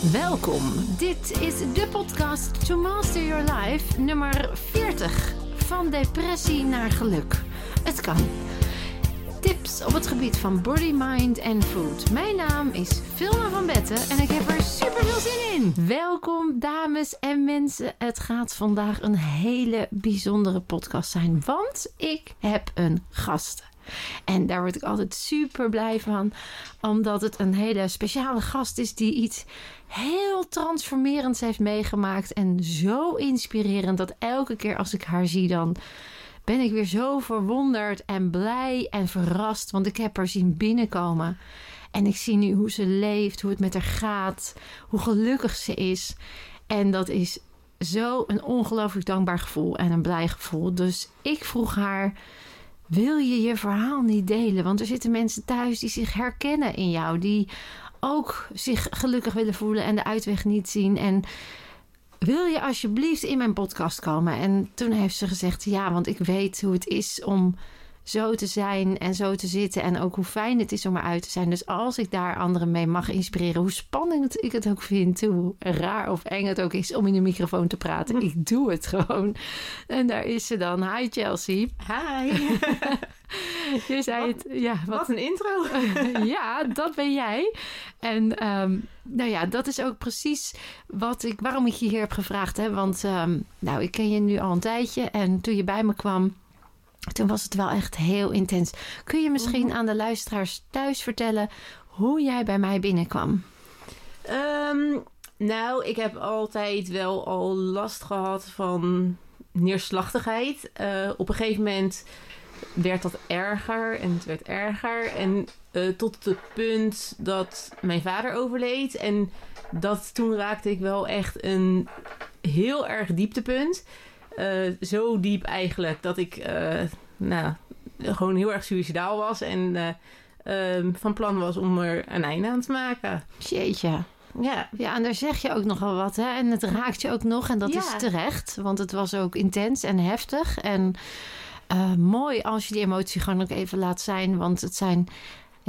Welkom. Dit is de podcast To Master Your Life, nummer 40. Van depressie naar geluk. Het kan. Tips op het gebied van body, mind en food. Mijn naam is Vilma van Betten en ik heb er super veel zin in. Welkom dames en mensen. Het gaat vandaag een hele bijzondere podcast zijn, want ik heb een gast. En daar word ik altijd super blij van, omdat het een hele speciale gast is die iets heel transformerends heeft meegemaakt. En zo inspirerend dat elke keer als ik haar zie, dan ben ik weer zo verwonderd en blij en verrast. Want ik heb haar zien binnenkomen. En ik zie nu hoe ze leeft, hoe het met haar gaat, hoe gelukkig ze is. En dat is zo een ongelooflijk dankbaar gevoel en een blij gevoel. Dus ik vroeg haar wil je je verhaal niet delen? Want er zitten mensen thuis die zich herkennen in jou, die ook zich gelukkig willen voelen en de uitweg niet zien. En wil je alsjeblieft in mijn podcast komen? En toen heeft ze gezegd: Ja, want ik weet hoe het is om zo te zijn en zo te zitten. En ook hoe fijn het is om eruit te zijn. Dus als ik daar anderen mee mag inspireren, hoe spannend ik het ook vind, hoe raar of eng het ook is om in de microfoon te praten, ik doe het gewoon. En daar is ze dan. Hi Chelsea. Hi. Je zei Wat- het, ja, wat, Wat een intro. ja, dat ben jij. En ehm, nou ja, dat is ook precies wat ik, waarom ik je hier heb gevraagd. Hè? Want ehm, nou, ik ken je nu al een tijdje. En toen je bij me kwam, toen was het wel echt heel intens. Kun je misschien aan de luisteraars thuis vertellen hoe jij bij mij binnenkwam? Ehm, nou, ik heb altijd wel al last gehad van neerslachtigheid. Eh, op een gegeven moment werd dat erger en het werd erger. En eh, tot het punt dat mijn vader overleed. En dat toen raakte ik wel echt een heel erg dieptepunt. Eh, zo diep eigenlijk dat ik eh, nou, gewoon heel erg suicidaal was. En eh, ehm, van plan was om er een einde aan te maken. Jeetje. Ja, Ja, en daar zeg je ook nogal wat, hè? En het raakt je ook nog. En dat Ja. is terecht, want het was ook intens en heftig. En mooi als je die emotie gewoon ook even laat zijn. Want het zijn,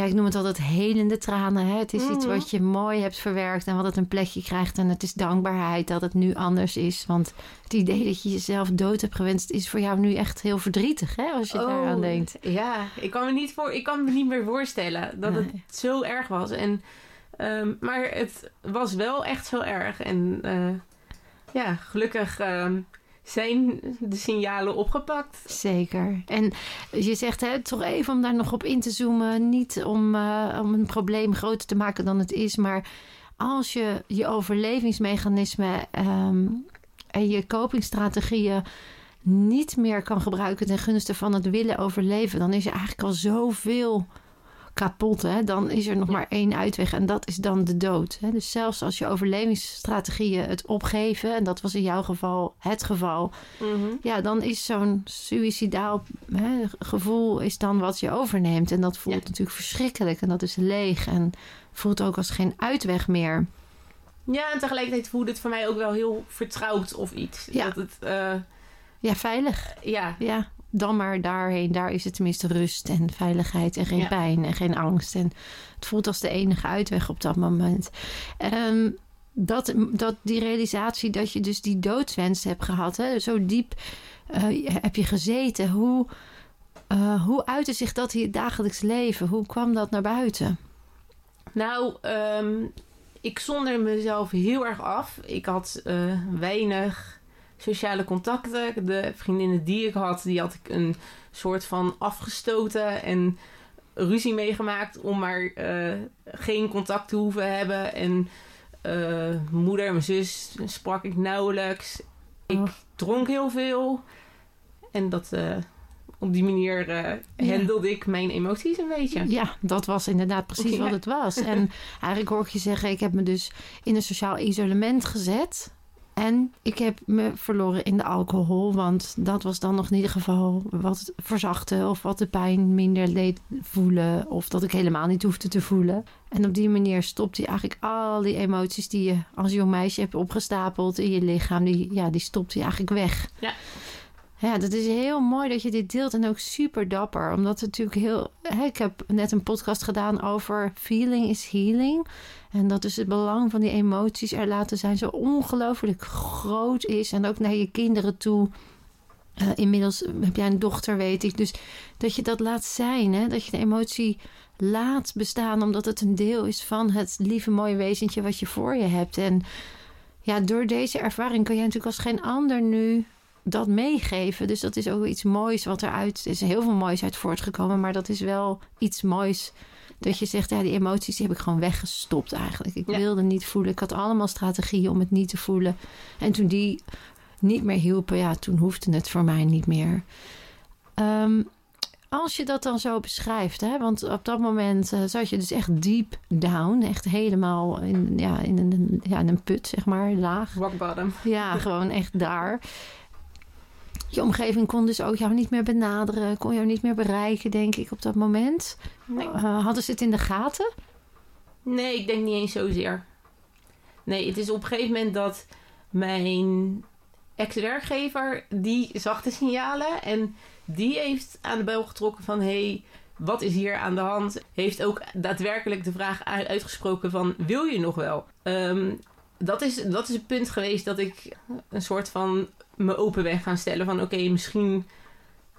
ja, ik noem het altijd helende tranen. Hè? Het is iets Mhm. wat je mooi hebt verwerkt en wat het een plekje krijgt. En het is dankbaarheid dat het nu anders is. Want het idee dat je jezelf dood hebt gewenst is voor jou nu echt heel verdrietig, hè? Als je daaraan Oh, denkt. Ja, ik kan me niet, voor, ik kan me niet meer voorstellen dat Nee. het zo erg was. En, ehm, maar het was wel echt zo erg. En eh, ja, gelukkig ehm, zijn de signalen opgepakt. Zeker. En je zegt hè, toch even om daar nog op in te zoomen. Niet om, eh, om een probleem groter te maken dan het is. Maar als je je overlevingsmechanismen ehm, en je copingstrategieën niet meer kan gebruiken ten gunste van het willen overleven, dan is er eigenlijk al zoveel kapot. Hè? Dan is er nog maar één uitweg en dat is dan de dood. Hè? Dus zelfs als je overlevingsstrategieën het opgeven, en dat was in jouw geval het geval, ja, dan is zo'n suicidaal hè, gevoel is dan wat je overneemt. En dat voelt Ja. natuurlijk verschrikkelijk en dat is leeg en voelt ook als geen uitweg meer. Ja, en tegelijkertijd voelde het voor mij ook wel heel vertrouwd of iets. Ja. Dat het, eh, Ja, veilig. ja, Ja, dan maar daarheen. Daar is het tenminste rust en veiligheid en geen Ja. pijn en geen angst. En het voelt als de enige uitweg op dat moment. Ehm, dat, dat die realisatie dat je dus die doodswens hebt gehad, hè, zo diep eh, heb je gezeten. Hoe, eh, hoe uitte zich dat in je dagelijks leven? Hoe kwam dat naar buiten? Nou, ehm, ik zonder mezelf heel erg af. Ik had eh, weinig sociale contacten. De vriendinnen die ik had, die had ik een soort van afgestoten en ruzie meegemaakt om maar eh, geen contact te hoeven hebben. En eh, moeder en mijn zus sprak ik nauwelijks. Ik Oh. dronk heel veel. En dat, eh, op die manier Ja. handelde ik mijn emoties een beetje. Ja, dat was inderdaad precies wat het was. En eigenlijk hoor ik je zeggen, ik heb me dus in een sociaal isolement gezet. En ik heb me verloren in de alcohol. Want dat was dan nog in ieder geval wat het verzachtte. Of wat de pijn minder deed voelen. Of dat ik helemaal niet hoefde te voelen. En op die manier stopt hij eigenlijk al die emoties die je als jong meisje hebt opgestapeld in je lichaam. Die, ja, die stopt hij eigenlijk weg. Ja. Ja, dat is heel mooi dat je dit deelt en ook super dapper. Omdat het natuurlijk heel. Hè, ik heb net een podcast gedaan over feeling is healing. En dat dus het belang van die emoties er laten zijn zo ongelooflijk groot is. En ook naar je kinderen toe. Uh, inmiddels heb jij een dochter, weet ik. Dus dat je dat laat zijn. Hè? Dat je de emotie laat bestaan. Omdat het een deel is van het lieve mooie wezentje wat je voor je hebt. En ja, door deze ervaring kan jij natuurlijk als geen ander nu dat meegeven. Dus dat is ook iets moois wat eruit... Er is heel veel moois uit voortgekomen. Maar dat is wel iets moois dat je zegt, ja, die emoties die heb ik gewoon weggestopt eigenlijk. Ik wilde niet voelen. Ik had allemaal strategieën om het niet te voelen. En toen die niet meer hielpen, ja, toen hoefde het voor mij niet meer. Um, als je dat dan zo beschrijft, hè, want op dat moment uh, zat je dus echt deep down, echt helemaal in, ja, in, een, ja, in een put, zeg maar, laag. Rock bottom. Ja, gewoon echt daar. Je omgeving kon dus ook jou niet meer benaderen, kon jou niet meer bereiken, denk ik, op dat moment. Nee. Uh, hadden ze het in de gaten? Nee, ik denk niet eens zozeer. Nee, het is op een gegeven moment dat mijn ex-werkgever, die zag de signalen en die heeft aan de bel getrokken van... hey, wat is hier aan de hand? Heeft ook daadwerkelijk de vraag uitgesproken van... wil je nog wel? Um, dat, is, dat is het punt geweest dat ik een soort van me open ben gaan stellen. Van oké, misschien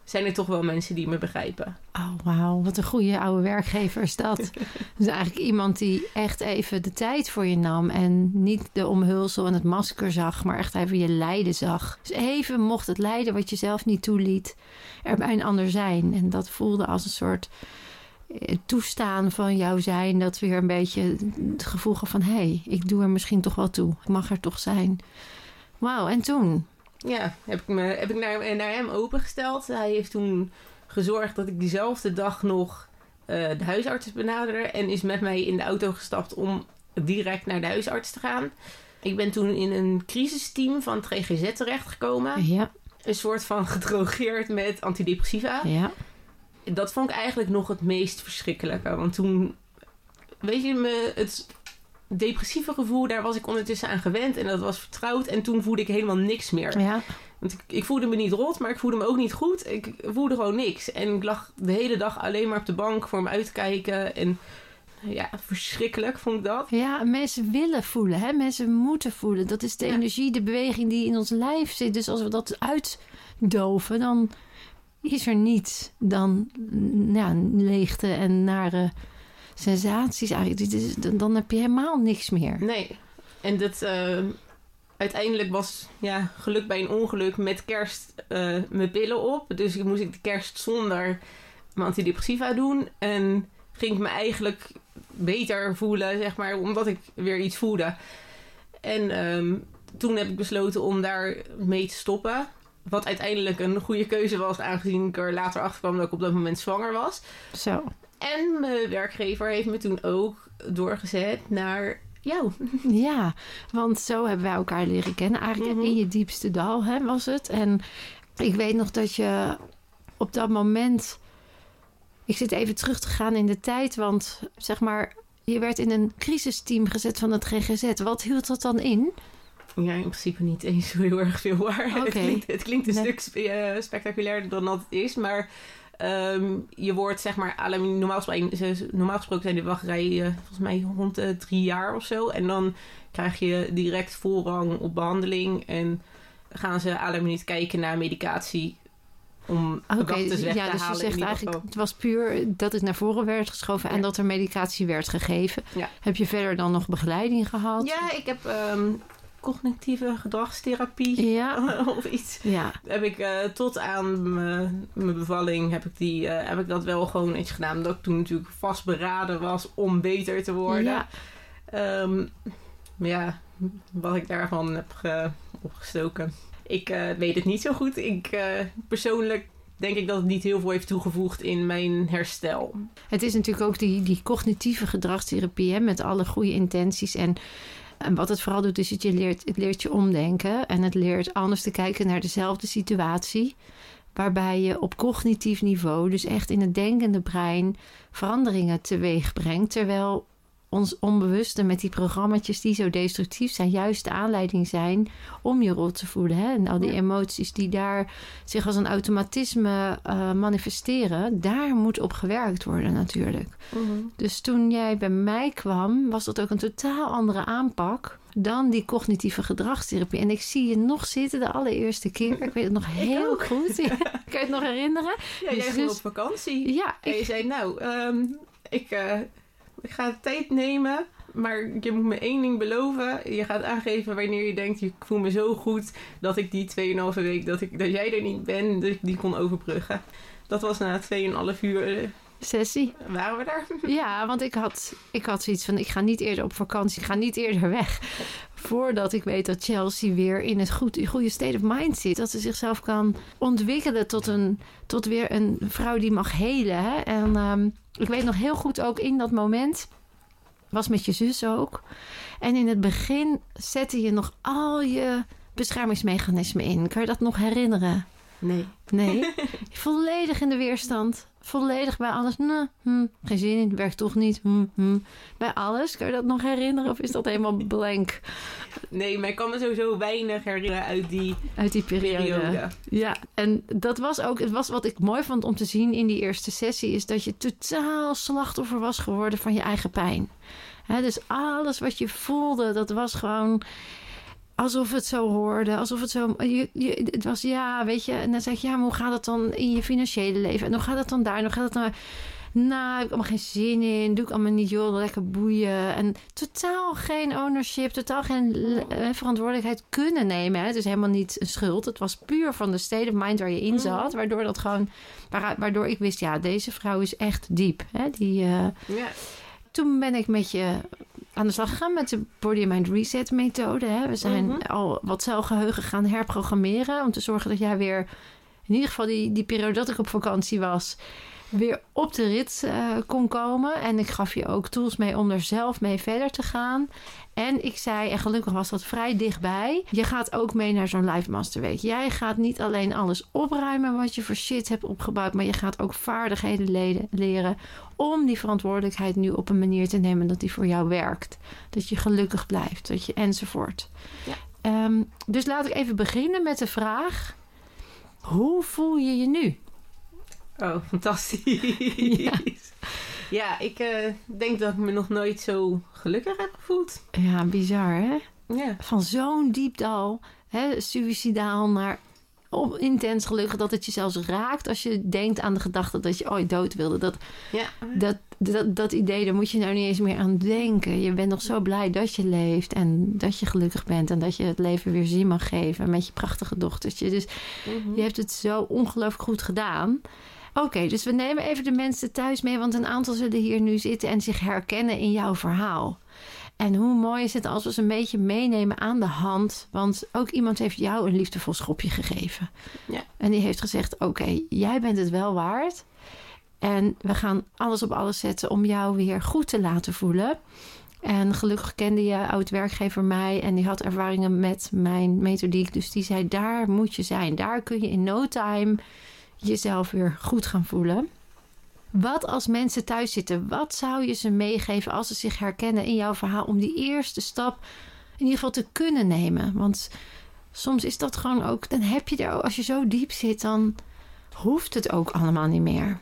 zijn er toch wel mensen die me begrijpen. Oh, wauw. Wat een goede oude werkgever is dat. dus eigenlijk iemand die echt even de tijd voor je nam. En niet de omhulsel en het masker zag, maar echt even je lijden zag. Dus even mocht het lijden wat je zelf niet toeliet, er bij een ander zijn. En dat voelde als een soort eh, toestaan van jouw zijn. Dat weer een beetje het gevoel van... hé, hey, ik doe er misschien toch wel toe. Ik mag er toch zijn. Wauw, en toen? Ja, heb ik, me, heb ik naar, naar hem opengesteld. Hij heeft toen gezorgd dat ik diezelfde dag nog uh, de huisarts benaderde. En is met mij in de auto gestapt om direct naar de huisarts te gaan. Ik ben toen in een crisisteam van het GGZ terechtgekomen. Ja. Een soort van gedrogeerd met antidepressiva. Ja. Dat vond ik eigenlijk nog het meest verschrikkelijke. Want toen, weet je, me, het depressieve gevoel, daar was ik ondertussen aan gewend en dat was vertrouwd. En toen voelde ik helemaal niks meer. Ja. Want ik, ik, voelde me niet rot, maar ik voelde me ook niet goed. Ik voelde gewoon niks. En ik lag de hele dag alleen maar op de bank voor me uit te kijken. En ja, verschrikkelijk vond ik dat. Ja, mensen willen voelen, hè? mensen moeten voelen. Dat is de energie, de beweging die in ons lijf zit. Dus als we dat uitdoven, dan is er niets dan ja, leegte en nare sensaties eigenlijk. Dit is, dan heb je helemaal niks meer. Nee. En dat uh, uiteindelijk was ja, geluk bij een ongeluk met kerst uh, mijn pillen op. Dus ik moest ik de kerst zonder mijn antidepressiva doen. En ging ik me eigenlijk beter voelen, zeg maar, omdat ik weer iets voelde. En um, toen heb ik besloten om daar mee te stoppen. Wat uiteindelijk een goede keuze was, aangezien ik er later achter kwam dat ik op dat moment zwanger was. Zo. En mijn werkgever heeft me toen ook doorgezet naar jou. Ja, want zo hebben wij elkaar leren kennen. Eigenlijk in je diepste dal hè, was het. En ik weet nog dat je op dat moment... Ik zit even terug te gaan in de tijd, want zeg maar... Je werd in een crisisteam gezet van het GGZ. Wat hield dat dan in? Ja, in principe niet eens zo heel erg veel waar. Okay. Het, klinkt, het klinkt een stuk spe uh, spectaculairder dan dat het is, maar Um, je wordt zeg maar, normaal, gesproken, normaal gesproken zijn de wachtrijen uh, volgens mij rond de drie jaar of zo. En dan krijg je direct voorrang op behandeling. En gaan ze alle minuut kijken naar medicatie om okay, weg ja, te dus halen. Je zegt eigenlijk, het was puur dat het naar voren werd geschoven en dat er medicatie werd gegeven. Ja. Heb je verder dan nog begeleiding gehad? Ja, ik heb um, cognitieve gedragstherapie ja. of iets. Ja. Heb ik uh, tot aan mijn bevalling heb ik, die, uh, heb ik dat wel gewoon iets gedaan. Dat ik toen natuurlijk vastberaden was om beter te worden. Ja. Um, ja, wat ik daarvan heb ge, opgestoken. Ik uh, weet het niet zo goed. Ik persoonlijk denk ik dat het niet heel veel heeft toegevoegd in mijn herstel. Het is natuurlijk ook die, die cognitieve gedragstherapie hè, met alle goede intenties en en wat het vooral doet, is dat je leert, het leert je omdenken. En het leert anders te kijken naar dezelfde situatie. Waarbij je op cognitief niveau, dus echt in het denkende brein, veranderingen teweeg brengt. Terwijl ons onbewuste met die programma's die zo destructief zijn, juist de aanleiding zijn om je rot te voelen. Hè? En al die Ja. emoties die daar zich als een automatisme eh, manifesteren, daar moet op gewerkt worden natuurlijk. Dus toen jij bij mij kwam, was dat ook een totaal andere aanpak dan die cognitieve gedragstherapie. En ik zie je nog zitten de allereerste keer. Ik weet het nog heel goed. Ja, kan je het nog herinneren? Ja, Dus- jij ging dus- op vakantie. Ja, En je ik, zei, nou, ehm, ik, eh, ik ga tijd nemen, maar je moet me één ding beloven. Je gaat aangeven wanneer je denkt, ik voel me zo goed dat ik die 2,5 week, dat, ik, dat jij er niet bent, dat ik die kon overbruggen. Dat was na 2,5 uur, eh, sessie. waren we daar. Ja, want ik had, ik had zoiets van: ik ga niet eerder op vakantie, ik ga niet eerder weg. Voordat ik weet dat Chelsea weer in het goed, goede state of mind zit. Dat ze zichzelf kan ontwikkelen tot, een, tot weer een vrouw die mag helen. Hè? En ehm, ik weet nog heel goed ook in dat moment. Was met je zus ook. En in het begin zette je nog al je beschermingsmechanismen in. Kan je dat nog herinneren? Nee. Nee. Volledig in de weerstand. Volledig bij alles. Nee, hm, geen zin in, werkt toch niet. Hm, hm. Bij alles. Kan je dat nog herinneren? Of is dat helemaal blank Nee, maar ik kan me sowieso weinig herinneren uit die uit die periode? periode. Ja, en dat was ook, het was wat ik mooi vond om te zien in die eerste sessie, is dat je totaal slachtoffer was geworden van je eigen pijn. Dus alles wat je voelde, dat was gewoon alsof het zo hoorde, alsof het zo. Je, je, het was ja, weet je, en dan zeg je, ja, maar hoe gaat het dan in je financiële leven? En hoe gaat het dan daar? En hoe gaat het dan. Nou, heb ik allemaal geen zin in. Doe ik allemaal niet, joh, lekker boeien. En totaal geen ownership, totaal geen eh, verantwoordelijkheid kunnen nemen. Hè. Het is helemaal niet een schuld. Het was puur van de state of mind waar je in zat. Waardoor dat gewoon, waardoor ik wist, ja, deze vrouw is echt diep. Hè. Die, eh, Ja. toen ben ik met je aan de slag gegaan met de Body Mind Reset methode. Hè. We zijn Mhm. al wat celgeheugen gaan herprogrammeren. Om te zorgen dat jij weer, in ieder geval die, die periode dat ik op vakantie was, weer op de rit eh, kon komen. En ik gaf je ook tools mee om er zelf mee verder te gaan. En ik zei, en gelukkig was dat vrij dichtbij. Je gaat ook mee naar zo'n Live Master Week. Jij gaat niet alleen alles opruimen wat je voor shit hebt opgebouwd. Maar je gaat ook vaardigheden leden- leren om die verantwoordelijkheid nu op een manier te nemen dat die voor jou werkt. Dat je gelukkig blijft, dat je enzovoort. Ja. Ehm, dus laat ik even beginnen met de vraag: hoe voel je je nu? Oh, fantastisch. Ja. Ja, ik eh, denk dat ik me nog nooit zo gelukkig heb gevoeld. Ja, bizar hè? Ja. Van zo'n diep dal, hè, suicidaal naar op, intens gelukkig dat het je zelfs raakt als je denkt aan de gedachte dat je ooit dood wilde. Dat, Ja. dat, dat, dat idee, daar moet je nou niet eens meer aan denken. Je bent nog zo blij dat je leeft en dat je gelukkig bent en dat je het leven weer zin mag geven met je prachtige dochtertje. Dus Mhm. je hebt het zo ongelooflijk goed gedaan. Oké, dus we nemen even de mensen thuis mee, want een aantal zullen hier nu zitten en zich herkennen in jouw verhaal. En hoe mooi is het als we ze een beetje meenemen aan de hand, want ook iemand heeft jou een liefdevol schopje gegeven. Ja. En die heeft gezegd: Oké, jij bent het wel waard. En we gaan alles op alles zetten om jou weer goed te laten voelen. En gelukkig kende je oud-werkgever mij en die had ervaringen met mijn methodiek. Dus die zei: daar moet je zijn. Daar kun je in no time jezelf weer goed gaan voelen. Wat als mensen thuis zitten? Wat zou je ze meegeven als ze zich herkennen in jouw verhaal om die eerste stap in ieder geval te kunnen nemen? Want soms is dat gewoon ook, dan heb je er, als je zo diep zit, dan hoeft het ook allemaal niet meer.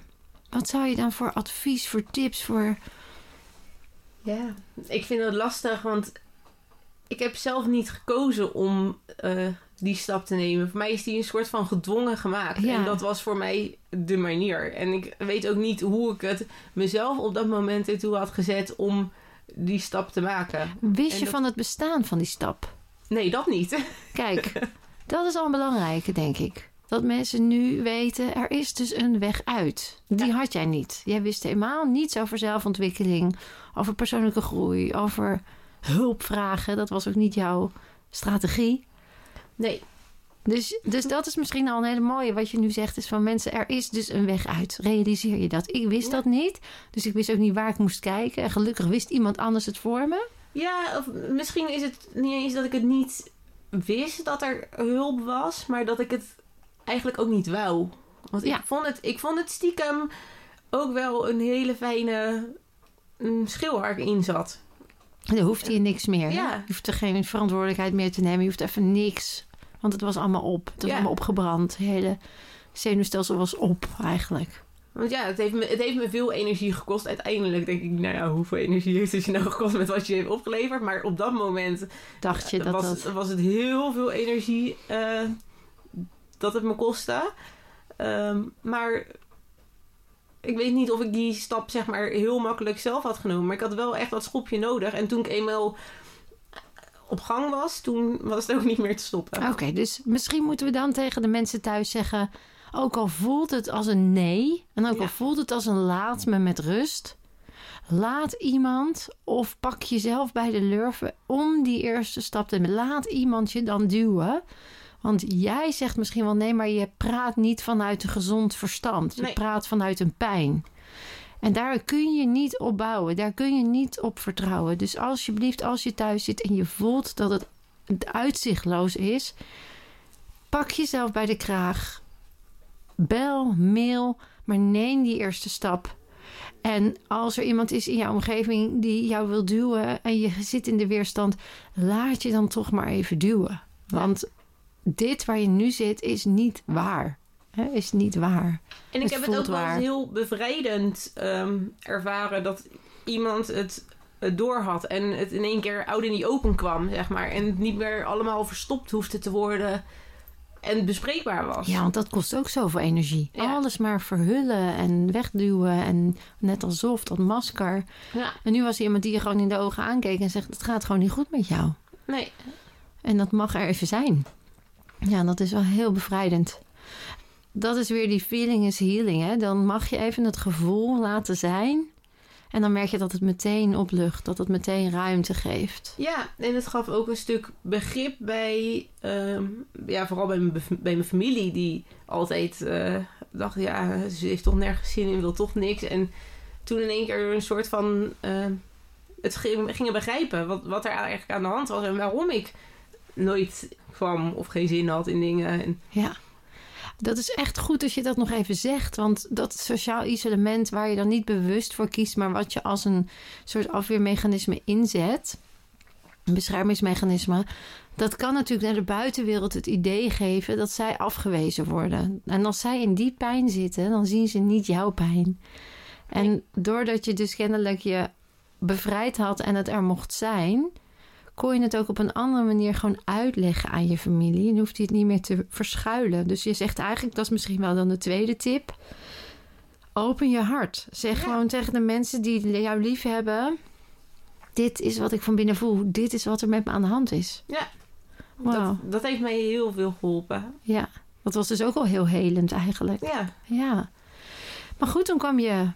Wat zou je dan voor advies, voor tips, voor. Ja, ik vind het lastig, want ik heb zelf niet gekozen om eh, die stap te nemen. Voor mij is die een soort van gedwongen gemaakt. Ja. En dat was voor mij de manier. En ik weet ook niet hoe ik het mezelf op dat moment ertoe had gezet om die stap te maken. Wist En je dat- van het bestaan van die stap? Nee, dat niet. Kijk, dat is al een belangrijke, denk ik. Dat mensen nu weten, er is dus een weg uit. Die Ja. had jij niet. Jij wist helemaal niets over zelfontwikkeling, over persoonlijke groei, over hulpvragen. Dat was ook niet jouw strategie. Nee. Dus, dus dat is misschien al een hele mooie. Wat je nu zegt is van mensen, er is dus een weg uit. Realiseer je dat? Ik wist Ja. dat niet. Dus ik wist ook niet waar ik moest kijken. En gelukkig wist iemand anders het voor me. Ja, of misschien is het niet eens dat ik het niet wist dat er hulp was, maar dat ik het eigenlijk ook niet wou. Want Ja. ik, vond het, ik vond het stiekem ook wel een hele fijne een schilhark in zat. Dan hoeft hij niks meer. Ja. Je hoeft er geen verantwoordelijkheid meer te nemen. Je hoeft even niks. Want het was allemaal op. Het was Ja. allemaal opgebrand. Het hele zenuwstelsel was op eigenlijk. Want ja, het heeft, me, het heeft me veel energie gekost. Uiteindelijk denk ik, nou ja, hoeveel energie heeft het je nou gekost met wat je heeft opgeleverd? Maar op dat moment Dacht je dat was, dat... was het heel veel energie eh, dat het me kostte. Ehm, maar ik weet niet of ik die stap zeg maar heel makkelijk zelf had genomen. Maar ik had wel echt dat schopje nodig. En toen ik eenmaal op gang was, toen was het ook niet meer te stoppen. Oké, dus misschien moeten we dan tegen de mensen thuis zeggen... ook al voelt het als een nee... en ook al voelt het als een laat me met rust... laat iemand of pak jezelf bij de lurven... om die eerste stap te. Laat iemand je dan duwen... Want jij zegt misschien wel nee, maar je praat niet vanuit een gezond verstand. Je Nee. praat vanuit een pijn. En daar kun je niet op bouwen. Daar kun je niet op vertrouwen. Dus alsjeblieft, als je thuis zit en je voelt dat het uitzichtloos is, pak jezelf bij de kraag. Bel, mail, maar neem die eerste stap. En als er iemand is in jouw omgeving die jou wil duwen en je zit in de weerstand, laat je dan toch maar even duwen. Want dit waar je nu zit is niet waar. Hè, is niet waar. En ik Het heb het ook wel waar. heel bevrijdend ehm, ervaren dat iemand het, het door had en het in één keer oud in die open kwam, zeg maar. En het niet meer allemaal verstopt hoefde te worden en bespreekbaar was. Ja, want dat kost ook zoveel energie. Ja. Alles maar verhullen en wegduwen en net alsof dat masker. Ja. En nu was er iemand die je gewoon in de ogen aankeek en zegt: Het gaat gewoon niet goed met jou. Nee, En dat mag er even zijn. Ja, dat is wel heel bevrijdend. Dat is weer die feeling is healing. Hè? Dan mag je even het gevoel laten zijn. En dan merk je dat het meteen oplucht, dat het meteen ruimte geeft. Ja, en het gaf ook een stuk begrip bij, ehm, ja, vooral bij bij mijn familie, die altijd eh, dacht, ja, ze heeft toch nergens zin in, wil toch niks. En toen in één keer een soort van ehm, het ging- gingen begrijpen wat, wat er eigenlijk aan de hand was en waarom ik nooit kwam of geen zin had in dingen. En, Ja. Dat is echt goed als je dat nog even zegt. Want dat sociaal isolement waar je dan niet bewust voor kiest, maar wat je als een soort afweermechanisme inzet, een beschermingsmechanisme, dat kan natuurlijk naar de buitenwereld het idee geven dat zij afgewezen worden. En als zij in die pijn zitten, dan zien ze niet jouw pijn. En doordat je dus kennelijk je bevrijd had en het er mocht zijn, kon je het ook op een andere manier gewoon uitleggen aan je familie. En hoeft je het niet meer te verschuilen. Dus je zegt eigenlijk, dat is misschien wel dan de tweede tip. Open je hart. Zeg Ja. gewoon tegen de mensen die jou lief hebben. Dit is wat ik van binnen voel. Dit is wat er met me aan de hand is. ja, Wauw. dat, dat heeft mij heel veel geholpen. Ja, dat was dus ook al heel helend eigenlijk. Ja, Ja. Maar goed, toen kwam je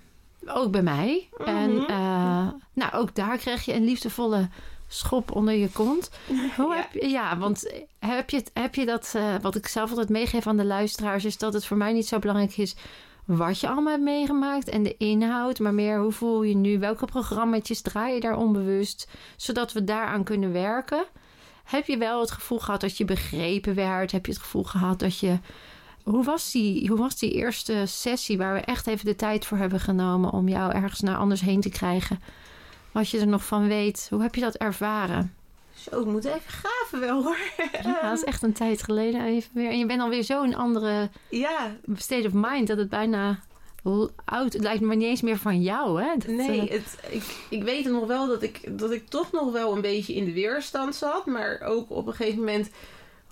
ook bij mij. En Mhm. eh, nou, ook daar kreeg je een liefdevolle schop onder je kont. Hoe Ja. heb je, ja, want heb je, heb je dat, eh, wat ik zelf altijd meegeef aan de luisteraars, is dat het voor mij niet zo belangrijk is wat je allemaal hebt meegemaakt en de inhoud, maar meer hoe voel je nu, welke programma's draai je daar onbewust, zodat we daaraan kunnen werken. Heb je wel het gevoel gehad dat je begrepen werd? Heb je het gevoel gehad dat je. Hoe was die, hoe was die eerste sessie waar we echt even de tijd voor hebben genomen om jou ergens naar anders heen te krijgen? Wat je er nog van weet, hoe heb je dat ervaren? zo, ik moet even graven wel hoor. Ja, dat is echt een tijd geleden even weer. En je bent alweer zo een andere ja, state of mind dat het bijna oud. Het lijkt me niet eens meer van jou, hè? Dat, Nee, eh, het, ik, ik weet nog wel dat ik, dat ik toch nog wel een beetje in de weerstand zat. Maar ook op een gegeven moment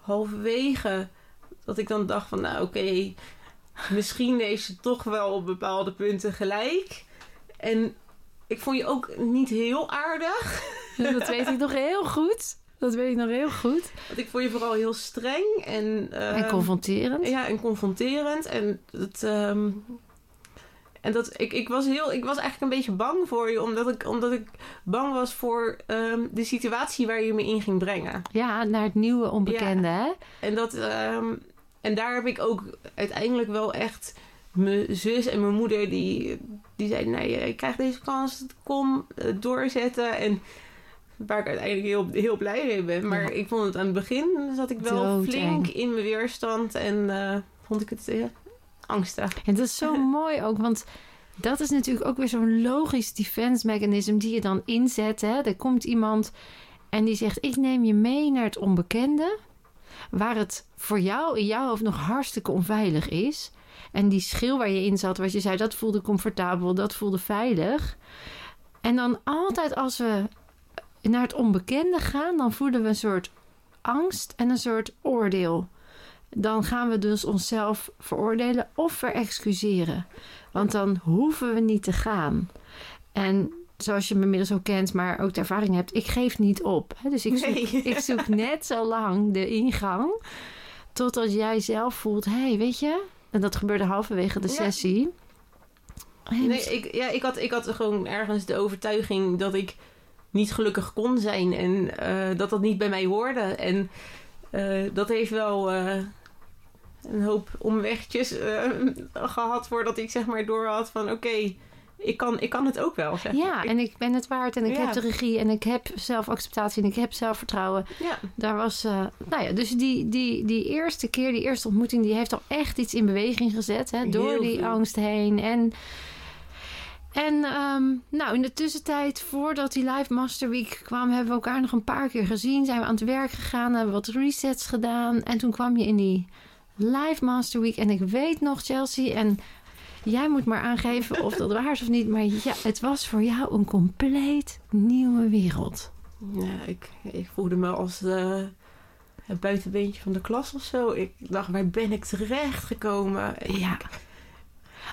halverwege dat ik dan dacht van nou oké, misschien heeft ze toch wel op bepaalde punten gelijk. En ik vond je ook niet heel aardig. dat weet ik nog heel goed. Dat weet ik nog heel goed. Want ik vond je vooral heel streng en, eh, en confronterend. Ja, en confronterend. En het. ehm, en dat, ik, ik, was heel, ik was eigenlijk een beetje bang voor je, omdat ik, omdat ik bang was voor ehm, de situatie waar je me in ging brengen. Ja, naar het nieuwe onbekende, hè? En, dat, ehm, en daar heb ik ook uiteindelijk wel echt mijn zus en mijn moeder, die, die zeiden: Nee, je krijgt deze kans, kom eh, doorzetten. En waar ik uiteindelijk heel, heel blij mee ben. Maar Ja. ik vond het aan het begin, zat ik wel flink in mijn weerstand en eh, vond ik het eh, angstig. En dat is zo mooi ook, want dat is natuurlijk ook weer zo'n logisch defense mechanism die je dan inzet. Hè? Er komt iemand en die zegt: Ik neem je mee naar het onbekende, waar het voor jou in jouw hoofd nog hartstikke onveilig is. En die schil waar je in zat, wat je zei, dat voelde comfortabel, dat voelde veilig. En dan altijd als we naar het onbekende gaan, dan voelen we een soort angst en een soort oordeel. Dan gaan we dus onszelf veroordelen of verexcuseren. Want dan hoeven we niet te gaan. En zoals je me inmiddels ook kent, maar ook de ervaring hebt, ik geef niet op. Dus ik zoek, Nee. ik zoek net zo lang de ingang totdat jij zelf voelt, hé, hey, weet je, en dat gebeurde halverwege de Ja. sessie. Hey, Nee, ik, ja, ik, had, ik had gewoon ergens de overtuiging dat ik niet gelukkig kon zijn en eh, dat dat niet bij mij hoorde. En eh, dat heeft wel eh, een hoop omwegjes eh, gehad voordat ik zeg maar door had van oké, ik, kan, ik kan het ook wel. Zeg. ja, Ik- en ik ben het waard en ik Ja. heb de regie en ik heb zelfacceptatie en ik heb zelfvertrouwen. ja. Daar was, eh, nou ja, dus die, die, die eerste keer, die eerste ontmoeting, die heeft al echt iets in beweging gezet. Hè, door Heel die angst heen. En, en ehm, nou, in de tussentijd, voordat die Live Master Week kwam, hebben we elkaar nog een paar keer gezien. Zijn we aan het werk gegaan, hebben wat resets gedaan. En toen kwam je in die Live Master Week. En ik weet nog, Chelsea, en jij moet maar aangeven of dat waar is of niet. Maar ja, het was voor jou een compleet nieuwe wereld. Ja, ik, ik voelde me als eh, het buitenbeentje van de klas of zo. Ik dacht, waar ben ik terecht gekomen? Ja.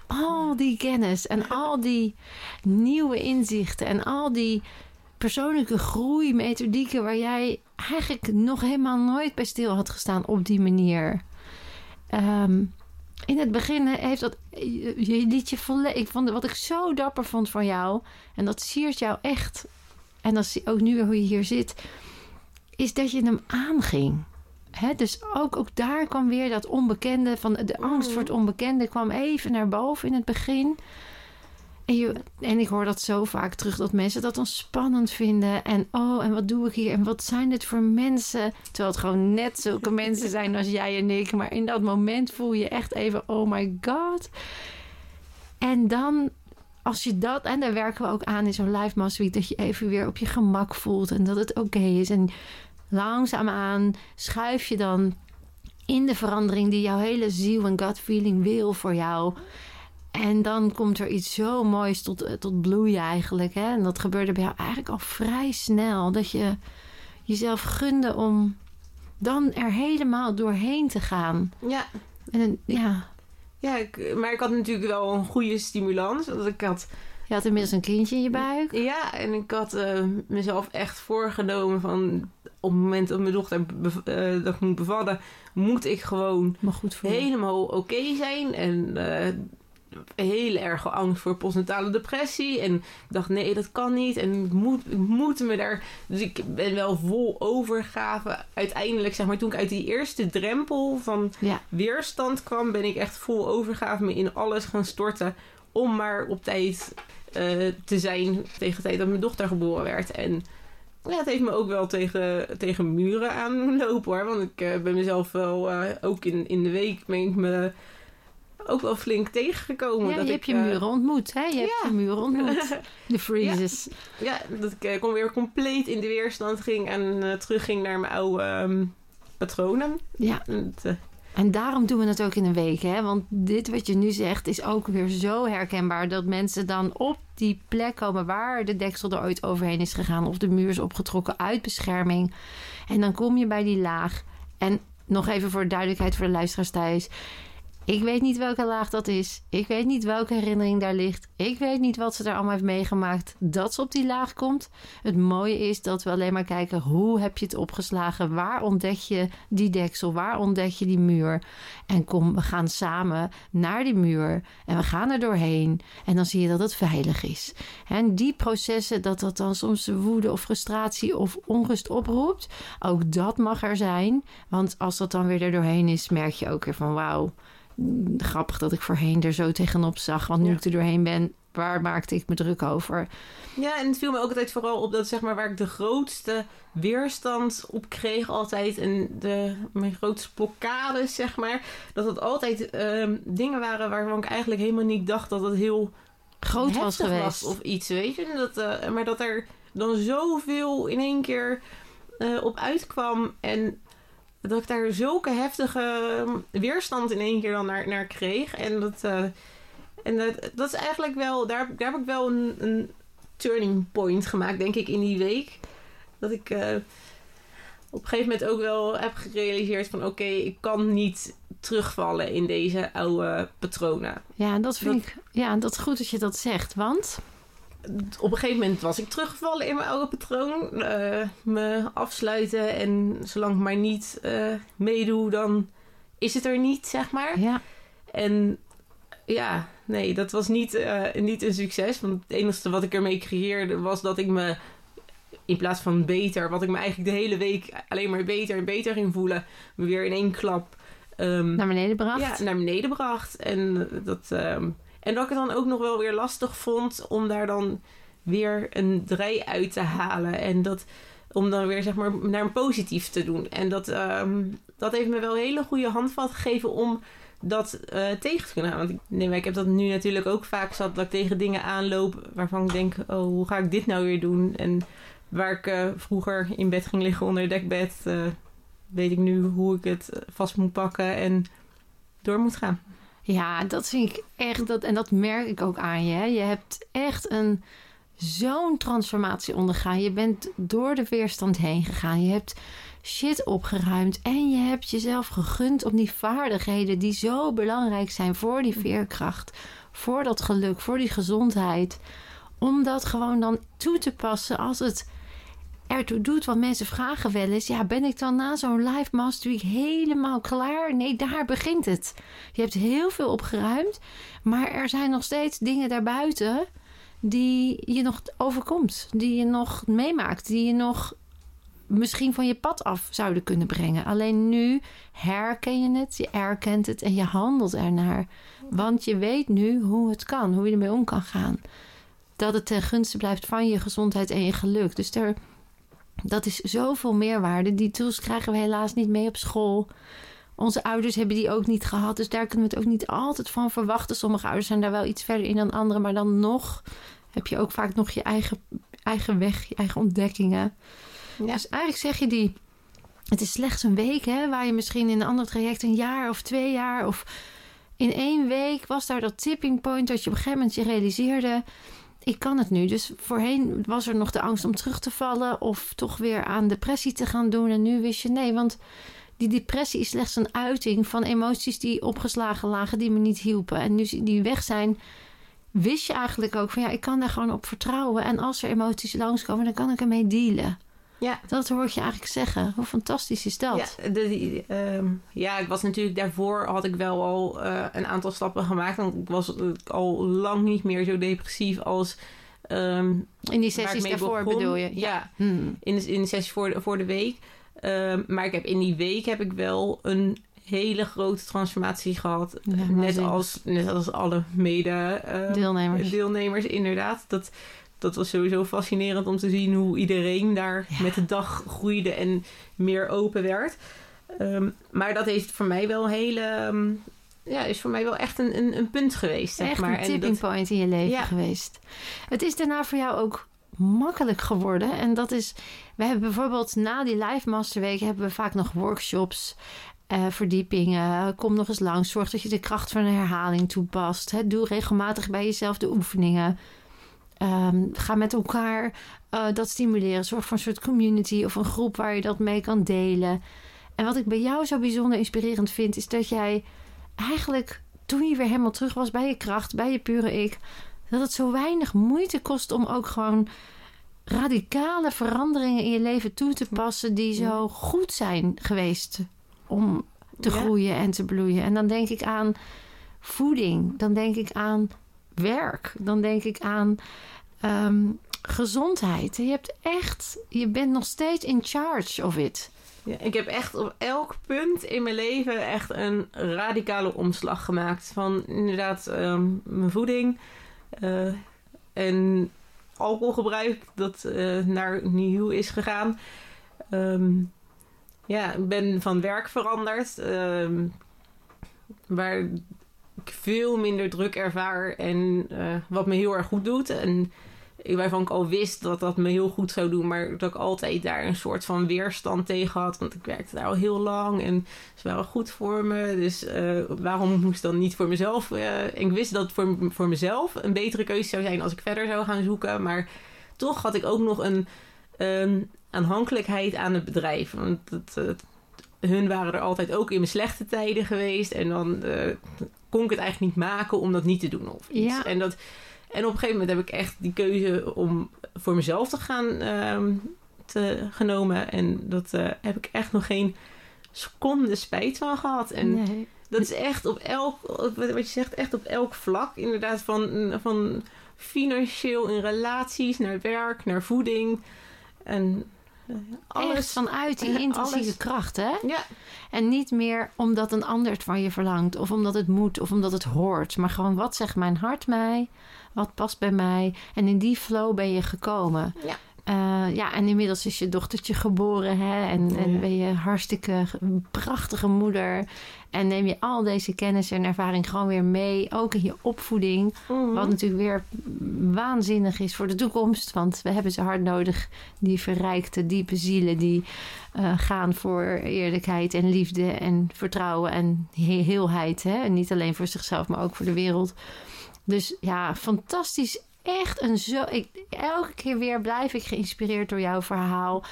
Al die kennis en al die nieuwe inzichten en al die persoonlijke groeimethodieken waar jij eigenlijk nog helemaal nooit bij stil had gestaan op die manier. Ehm, in het begin heeft dat je je liet je volledig. Ik vond wat ik zo dapper vond van jou en dat siert jou echt. En dat zie ook nu weer hoe je hier zit, is dat je hem aanging. Dus ook, ook daar kwam weer dat onbekende, van de angst voor het onbekende kwam even naar boven in het begin. En, je, en ik hoor dat zo vaak terug dat mensen dat dan spannend vinden. En oh, en wat doe ik hier? En wat zijn dit voor mensen? Terwijl het gewoon net zulke mensen zijn als jij en ik. Maar in dat moment voel je echt even, oh my god. En dan, als je dat, en daar werken we ook aan in zo'n live week, dat je even weer op je gemak voelt en dat het oké is. En langzaamaan schuif je dan in de verandering die jouw hele ziel en gut feeling wil voor jou. En dan komt er iets zo moois tot, eh, tot bloeien eigenlijk. Hè? En dat gebeurde bij jou eigenlijk al vrij snel. Dat je jezelf gunde om dan er helemaal doorheen te gaan. Ja, En ja, ja ik, maar ik had natuurlijk wel een goede stimulans. Want ik had je had inmiddels een kindje in je buik. Ja, en ik had eh, mezelf echt voorgenomen van op het moment dat mijn dochter eh, dat moet bevallen, moet ik gewoon helemaal oké zijn. En heel erg angst voor postnatale depressie. En ik dacht, nee, dat kan niet. En ik moet, ik moet me daar... Dus ik ben wel vol overgave. Uiteindelijk, zeg maar, toen ik uit die eerste drempel van Ja. weerstand kwam... ben ik echt vol overgave me in alles gaan storten... om maar op tijd eh, te zijn tegen de tijd dat mijn dochter geboren werd. En ja, het heeft me ook wel tegen, tegen muren aan lopen hoor. Want ik eh, ben mezelf wel, eh, ook in, in de week ben ik me ook wel flink tegengekomen. Ja, dat je ik, hebt je eh, muren ontmoet, hè? Je hebt ja. je muren ontmoet. De freezes. ja, dat ik eh, gewoon weer compleet in de weerstand ging en eh, terugging naar mijn oude ehm, patronen. Ja. En daarom doen we het ook in een week, hè? Want dit wat je nu zegt is ook weer zo herkenbaar dat mensen dan op die plek komen waar de deksel er ooit overheen is gegaan of de muur is opgetrokken uit bescherming. En dan kom je bij die laag. En nog even voor de duidelijkheid voor de luisteraars thuis. Ik weet niet welke laag dat is. Ik weet niet welke herinnering daar ligt. Ik weet niet wat ze daar allemaal heeft meegemaakt dat ze op die laag komt. Het mooie is dat we alleen maar kijken hoe heb je het opgeslagen? Waar ontdek je die deksel? Waar ontdek je die muur? En kom, we gaan samen naar die muur en we gaan er doorheen. En dan zie je dat het veilig is. En die processen, dat dat dan soms woede of frustratie of onrust oproept, ook dat mag er zijn. Want als dat dan weer er doorheen is, merk je ook weer van wauw. Grappig dat ik voorheen er zo tegenop zag. Want nu Ja. ik er doorheen ben, waar maakte ik me druk over? Ja, en het viel me ook altijd vooral op dat zeg maar waar ik de grootste weerstand op kreeg altijd en de, mijn grootste blokkades zeg maar, dat het altijd ehm, dingen waren waarvan ik eigenlijk helemaal niet dacht dat het heel groot was geweest. of iets, weet je. Dat, eh, maar dat er dan zoveel in één keer eh, op uitkwam. En dat ik daar zulke heftige ehm, weerstand in één keer dan naar, naar kreeg. En dat, eh, en dat, dat is eigenlijk wel... Daar, daar heb ik wel een, een turning point gemaakt, denk ik, in die week. Dat ik... eh, op een gegeven moment ook wel heb gerealiseerd van oké, ik kan niet terugvallen in deze oude patronen. Ja, dat vind ik. Ja, dat is goed dat je dat zegt. Want op een gegeven moment was ik teruggevallen in mijn oude patroon. Eh, me afsluiten en zolang ik maar niet eh, meedoe, dan is het er niet, zeg maar. ja, En ja, nee, dat was niet, eh, niet een succes. Want het enige wat ik ermee creëerde was dat ik me in plaats van beter, wat ik me eigenlijk de hele week alleen maar beter en beter ging voelen, me weer in één klap ehm, naar beneden bracht. ja, naar beneden bracht. En, dat, ehm, en dat ik het dan ook nog wel weer lastig vond om daar dan weer een draai uit te halen. En dat om dan weer zeg maar naar een positief te doen. En dat, ehm, dat heeft me wel een hele goede handvat gegeven om dat eh, tegen te kunnen gaan. Want ik, nee, ik heb dat nu natuurlijk ook vaak zat dat ik tegen dingen aanloop waarvan ik denk, oh, hoe ga ik dit nou weer doen? En waar ik eh, vroeger in bed ging liggen onder dekbed, eh, weet ik nu hoe ik het vast moet pakken en door moet gaan. Ja, dat vind ik echt. Dat, en dat merk ik ook aan je. Hè. Je hebt echt een zo'n transformatie ondergaan. Je bent door de weerstand heen gegaan. Je hebt shit opgeruimd. En je hebt jezelf gegund om die vaardigheden die zo belangrijk zijn voor die veerkracht. Voor dat geluk, voor die gezondheid. Om dat gewoon dan toe te passen als het ertoe doet. Want mensen vragen wel eens: ja, ben ik dan na zo'n live master week helemaal klaar? Nee, daar begint het. Je hebt heel veel opgeruimd, maar er zijn nog steeds dingen daarbuiten die je nog overkomt, die je nog meemaakt, die je nog misschien van je pad af zouden kunnen brengen. Alleen nu herken je het, je erkent het en je handelt ernaar. Want je weet nu hoe het kan, hoe je ermee om kan gaan. Dat het ten gunste blijft van je gezondheid en je geluk. Dus er, dat is zoveel meerwaarde. Die tools krijgen we helaas niet mee op school. Onze ouders hebben die ook niet gehad. Dus daar kunnen we het ook niet altijd van verwachten. Sommige ouders zijn daar wel iets verder in dan anderen. Maar dan nog heb je ook vaak nog je eigen, eigen weg, je eigen ontdekkingen. Ja. Dus eigenlijk zeg je die... Het is slechts een week, hè, waar je misschien in een ander traject een jaar of twee jaar of in één week was daar dat tipping point dat je op een gegeven moment je realiseerde: ik kan het nu. Dus voorheen was er nog de angst om terug te vallen of toch weer aan depressie te gaan doen. En nu wist je nee, want die depressie is slechts een uiting van emoties die opgeslagen lagen, die me niet hielpen. En nu die weg zijn, wist je eigenlijk ook van ja, ik kan daar gewoon op vertrouwen. En als er emoties langskomen, dan kan ik ermee dealen. Ja. Dat hoor ik je eigenlijk zeggen. Hoe fantastisch is dat? Ja, de, ehm, ja, ik was natuurlijk daarvoor had ik wel al eh, een aantal stappen gemaakt. Want ik was al lang niet meer zo depressief als. ehm, In die sessies daarvoor begon. bedoel je? Ja, Hmm. in de, in de sessie voor de, voor de week. Ehm, maar ik heb in die week heb ik wel een hele grote transformatie gehad. Ja, net, als, net als alle mede ehm, Deelnemers. deelnemers, inderdaad. Dat, dat was sowieso fascinerend om te zien hoe iedereen daar Ja. met de dag groeide en meer open werd. Ehm, maar dat heeft voor mij wel een hele. ehm, ja, is voor mij wel echt een, een, een punt geweest. Zeg Echt maar. een En tipping dat- point in je leven Ja. geweest. Het is daarna voor jou ook makkelijk geworden. En dat is... We hebben bijvoorbeeld na die live masterweek... hebben we vaak nog workshops... eh, verdiepingen, kom nog eens langs. Zorg dat je de kracht van een herhaling toepast. Hè. Doe regelmatig bij jezelf de oefeningen. Ehm, ga met elkaar eh, dat stimuleren. Zorg voor een soort community of een groep waar je dat mee kan delen. En wat ik bij jou zo bijzonder inspirerend vind, is dat jij eigenlijk toen je weer helemaal terug was bij je kracht, bij je pure ik, dat het zo weinig moeite kost om ook gewoon radicale veranderingen in je leven toe te passen die zo goed zijn geweest om te Ja. groeien en te bloeien. En dan denk ik aan voeding, dan denk ik aan werk, dan denk ik aan ehm, gezondheid. Je hebt echt, je bent nog steeds in charge of it. Ik heb echt op elk punt in mijn leven echt een radicale omslag gemaakt. Van inderdaad ehm, mijn voeding eh, en alcoholgebruik dat eh, naar nieuw is gegaan. Ehm, ja, ik ben van werk veranderd. waar veel minder druk ervaar en eh, wat me heel erg goed doet. En waarvan ik al wist dat dat me heel goed zou doen, maar dat ik altijd daar een soort van weerstand tegen had. Want ik werkte daar al heel lang en ze waren goed voor me. Dus uh, waarom moest dan niet voor mezelf? Uh, ik wist dat het voor, voor mezelf een betere keuze zou zijn als ik verder zou gaan zoeken. Maar toch had ik ook nog een aanhankelijkheid aan het bedrijf. Want het, hun waren er altijd ook in mijn slechte tijden geweest. En dan kon ik het eigenlijk niet maken om dat niet te doen of iets. Ja. En, dat, en op een gegeven moment heb ik echt die keuze om voor mezelf te gaan uh, te, genomen. En dat uh, heb ik echt nog geen seconde spijt van gehad. En Nee. dat is echt op elk, wat je zegt, echt op elk vlak. Inderdaad, van, van financieel in relaties, naar werk, naar voeding. En Alles vanuit die intensieve alles. kracht, hè? Ja, En niet meer omdat een ander het van je verlangt, of omdat het moet, of omdat het hoort. Maar gewoon, wat zegt mijn hart mij? Wat past bij mij? En in die flow ben je gekomen. Ja. Eh, ja, en inmiddels is je dochtertje geboren, hè? En, en ben je hartstikke prachtige moeder. En neem je al deze kennis en ervaring gewoon weer mee, ook in je opvoeding. Mhm. Wat natuurlijk weer waanzinnig is voor de toekomst. Want we hebben ze hard nodig. Die verrijkte, diepe zielen die eh, gaan voor eerlijkheid en liefde en vertrouwen en he- heelheid. Hè? En niet alleen voor zichzelf, maar ook voor de wereld. Dus ja, fantastisch. Echt een zo. Ik, elke keer weer blijf ik geïnspireerd door jouw verhaal.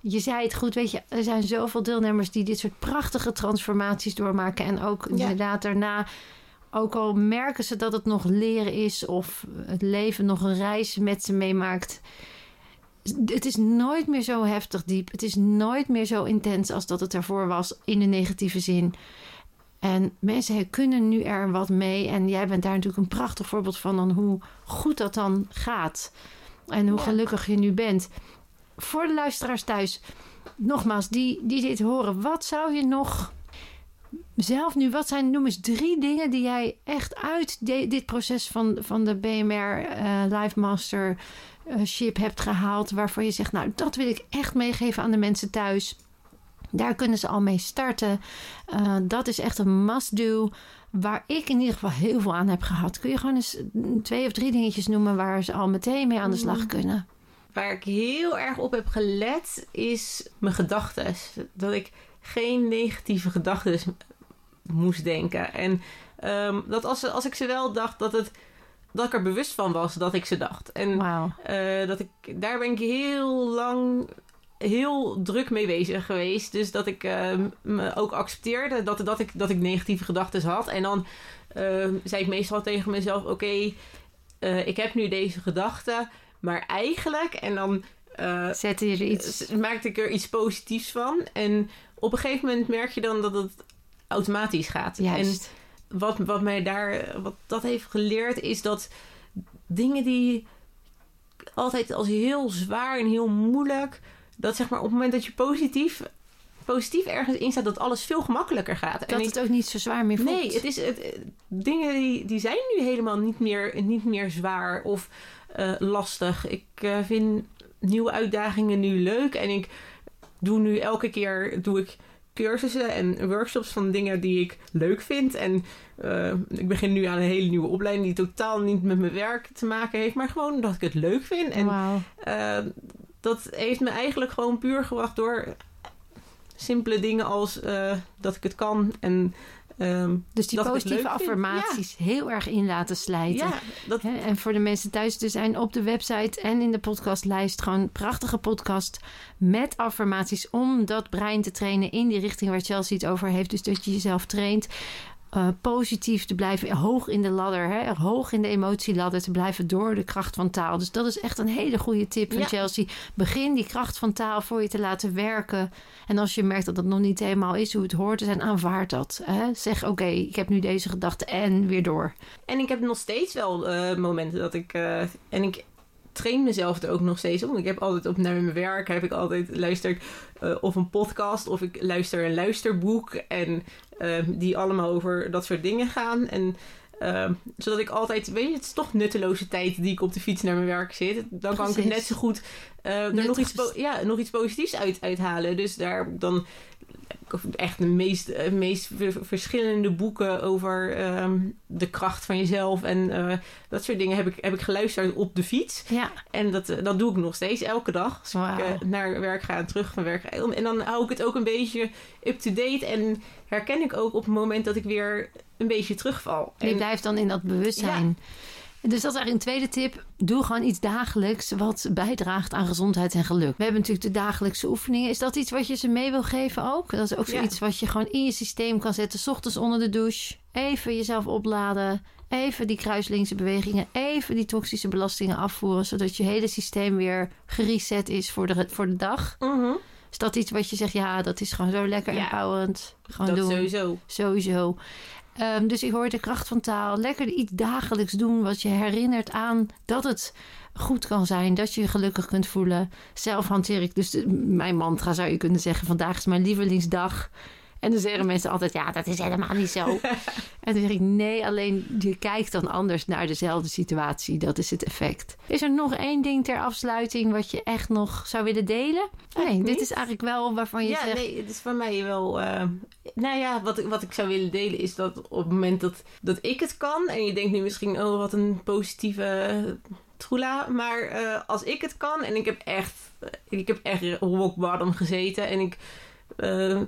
Je zei het goed, weet je, er zijn zoveel deelnemers die dit soort prachtige transformaties doormaken. En ook Ja. inderdaad daarna ook al merken ze dat het nog leren is of het leven nog een reis met ze meemaakt. Het is nooit meer zo heftig diep. Het is nooit meer zo intens als dat het ervoor was in de negatieve zin. En mensen kunnen nu er wat mee. En jij bent daar natuurlijk een prachtig voorbeeld van dan hoe goed dat dan gaat. En hoe Ja. gelukkig je nu bent. Voor de luisteraars thuis, nogmaals, die, die dit horen, wat zou je nog zelf nu, wat zijn, noem eens drie dingen die jij echt uit de- dit proces van, van de BMR eh Life Mastership hebt gehaald, waarvan je zegt, nou, dat wil ik echt meegeven aan de mensen thuis. Daar kunnen ze al mee starten. Eh, dat is echt een must-do. Waar ik in ieder geval heel veel aan heb gehad. Kun je gewoon eens twee of drie dingetjes noemen waar ze al meteen mee aan de slag kunnen? Waar ik heel erg op heb gelet is mijn gedachten. Dat ik geen negatieve gedachten moest denken. En ehm, dat als, als ik ze wel dacht, dat, het, dat ik er bewust van was dat ik ze dacht. En eh, dat ik, daar ben ik heel lang heel druk mee bezig geweest. Dus dat ik eh, me ook accepteerde dat, dat, ik, dat ik negatieve gedachten had. En dan eh, zei ik meestal tegen mezelf: Oké, eh, ik heb nu deze gedachten, maar eigenlijk. En dan eh, Zetten je er iets... maakte ik er iets positiefs van. En op een gegeven moment merk je dan dat het automatisch gaat. En Juist. wat, wat mij daar, wat dat heeft geleerd, is dat dingen die altijd als heel zwaar en heel moeilijk, dat zeg maar op het moment dat je positief, positief ergens in staat, dat alles veel gemakkelijker gaat. dat het ook niet zo zwaar meer voelt. Nee, het is, het, dingen die, die zijn nu helemaal niet meer, niet meer zwaar of eh, lastig. Ik eh, vind nieuwe uitdagingen nu leuk en ik doe nu elke keer doe ik cursussen en workshops van dingen die ik leuk vind. En eh, ik begin nu aan een hele nieuwe opleiding die totaal niet met mijn werk te maken heeft, maar gewoon dat ik het leuk vind. En eh, dat heeft me eigenlijk gewoon puur gebracht door simpele dingen als eh, dat ik het kan en ehm, Dus die positieve affirmaties heel erg in laten slijten. ja, dat, En voor de mensen thuis, er zijn op de website en in de podcastlijst gewoon prachtige podcast met affirmaties om dat brein te trainen in die richting waar Chelsea het over heeft. Dus dat je jezelf traint eh, positief te blijven, hoog in de ladder, hè, hoog in de emotieladder te blijven door de kracht van taal. Dus dat is echt een hele goede tip van Ja. Chelsea. Begin die kracht van taal voor je te laten werken. En als je merkt dat dat nog niet helemaal is hoe het hoort te zijn, aanvaard dat. Hè. Zeg oké, ik heb nu deze gedachte en weer door. En ik heb nog steeds wel eh, momenten dat ik. eh, en ik train mezelf er ook nog steeds. Want ik heb altijd op naar mijn werk heb ik altijd luister ik, of een podcast of ik luister een luisterboek. En die allemaal over dat soort dingen gaan. En eh, zodat ik altijd, weet je, het is toch nutteloze tijd die ik op de fiets naar mijn werk zit. Dan kan ik het net zo goed eh, er nog iets, ja, nog iets positiefs uit, uithalen. Dus daar dan echt de meest, eh, meest verschillende boeken over ehm, de kracht van jezelf. En uh, dat soort dingen heb ik, heb ik geluisterd op de fiets. Ja. En dat, eh, dat doe ik nog steeds elke dag. Als ik naar werk ga en terug van werk. En dan hou ik het ook een beetje up-to-date. En herken ik ook op het moment dat ik weer een beetje terugval. Je En- blijft dan in dat bewustzijn. Dus dat is eigenlijk een tweede tip. Doe gewoon iets dagelijks wat bijdraagt aan gezondheid en geluk. We hebben natuurlijk de dagelijkse oefeningen. Is dat iets wat je ze mee wil geven ook? Dat is ook Ja. zoiets wat je gewoon in je systeem kan zetten. 's ochtends onder de douche. Even jezelf opladen. Even die kruislinkse bewegingen. Even die toxische belastingen afvoeren. Zodat je hele systeem weer gereset is voor de, voor de dag. Mhm. Is dat iets wat je zegt, ja, dat is gewoon zo lekker Ja. empowerend. Gewoon Dat doen. sowieso. Sowieso. Ehm, dus ik hoor de kracht van taal. Lekker iets dagelijks doen wat je herinnert aan dat het goed kan zijn. Dat je je gelukkig kunt voelen. Zelf hanteer ik dus de- mijn mantra zou je kunnen zeggen. Vandaag is mijn lievelingsdag. En dan zeggen mensen altijd, ja, dat is helemaal niet zo. en dan zeg ik, nee, alleen je kijkt dan anders naar dezelfde situatie. Dat is het effect. Is er nog één ding ter afsluiting wat je echt nog zou willen delen? Nee, dit niet. is eigenlijk wel waarvan je ja, zegt... nee, het is voor mij wel. eh, nou ja, wat ik, wat ik zou willen delen is dat op het moment dat, dat ik het kan. En je denkt nu misschien, oh, wat een positieve troela. Maar eh, als ik het kan en ik heb echt. Ik heb echt rock bottom gezeten. En ik eh,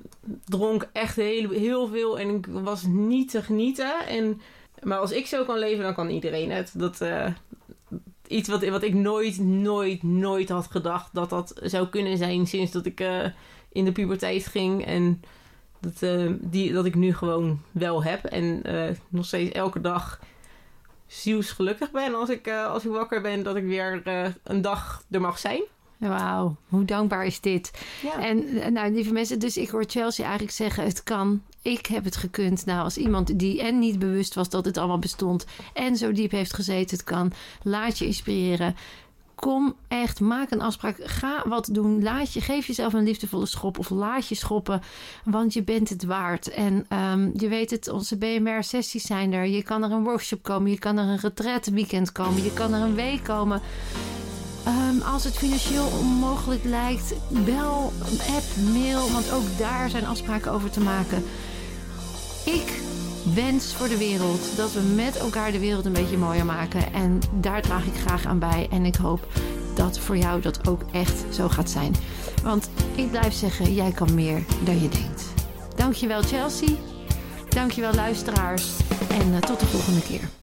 dronk echt heel, heel veel. En ik was niet te genieten. En, maar als ik zo kan leven, dan kan iedereen het. Dat. eh, Iets wat, wat ik nooit, nooit, nooit had gedacht dat dat zou kunnen zijn sinds dat ik eh, in de puberteit ging. En dat, die, dat ik nu gewoon wel heb. En nog steeds elke dag zielsgelukkig ben als ik, als ik wakker ben. Dat ik weer een dag er mag zijn. Wauw, hoe dankbaar is dit? Ja. En eh, nou, lieve mensen, dus ik hoor Chelsea eigenlijk zeggen: het kan. Ik heb het gekund. Nou, als iemand die en niet bewust was dat het allemaal bestond en zo diep heeft gezeten, het kan. Laat je inspireren. Kom echt, maak een afspraak. Ga wat doen. Laat je, geef jezelf een liefdevolle schop of laat je schoppen, want je bent het waard. En ehm, je weet het, onze BMR-sessies zijn er. Je kan er een workshop komen, je kan er een retreat weekend komen, je kan er een week komen. Ehm, als het financieel onmogelijk lijkt, bel, app, mail, want ook daar zijn afspraken over te maken. Ik wens voor de wereld dat we met elkaar de wereld een beetje mooier maken. En daar draag ik graag aan bij. En ik hoop dat voor jou dat ook echt zo gaat zijn. Want ik blijf zeggen, jij kan meer dan je denkt. Dankjewel Chelsea. Dankjewel luisteraars. En eh, tot de volgende keer.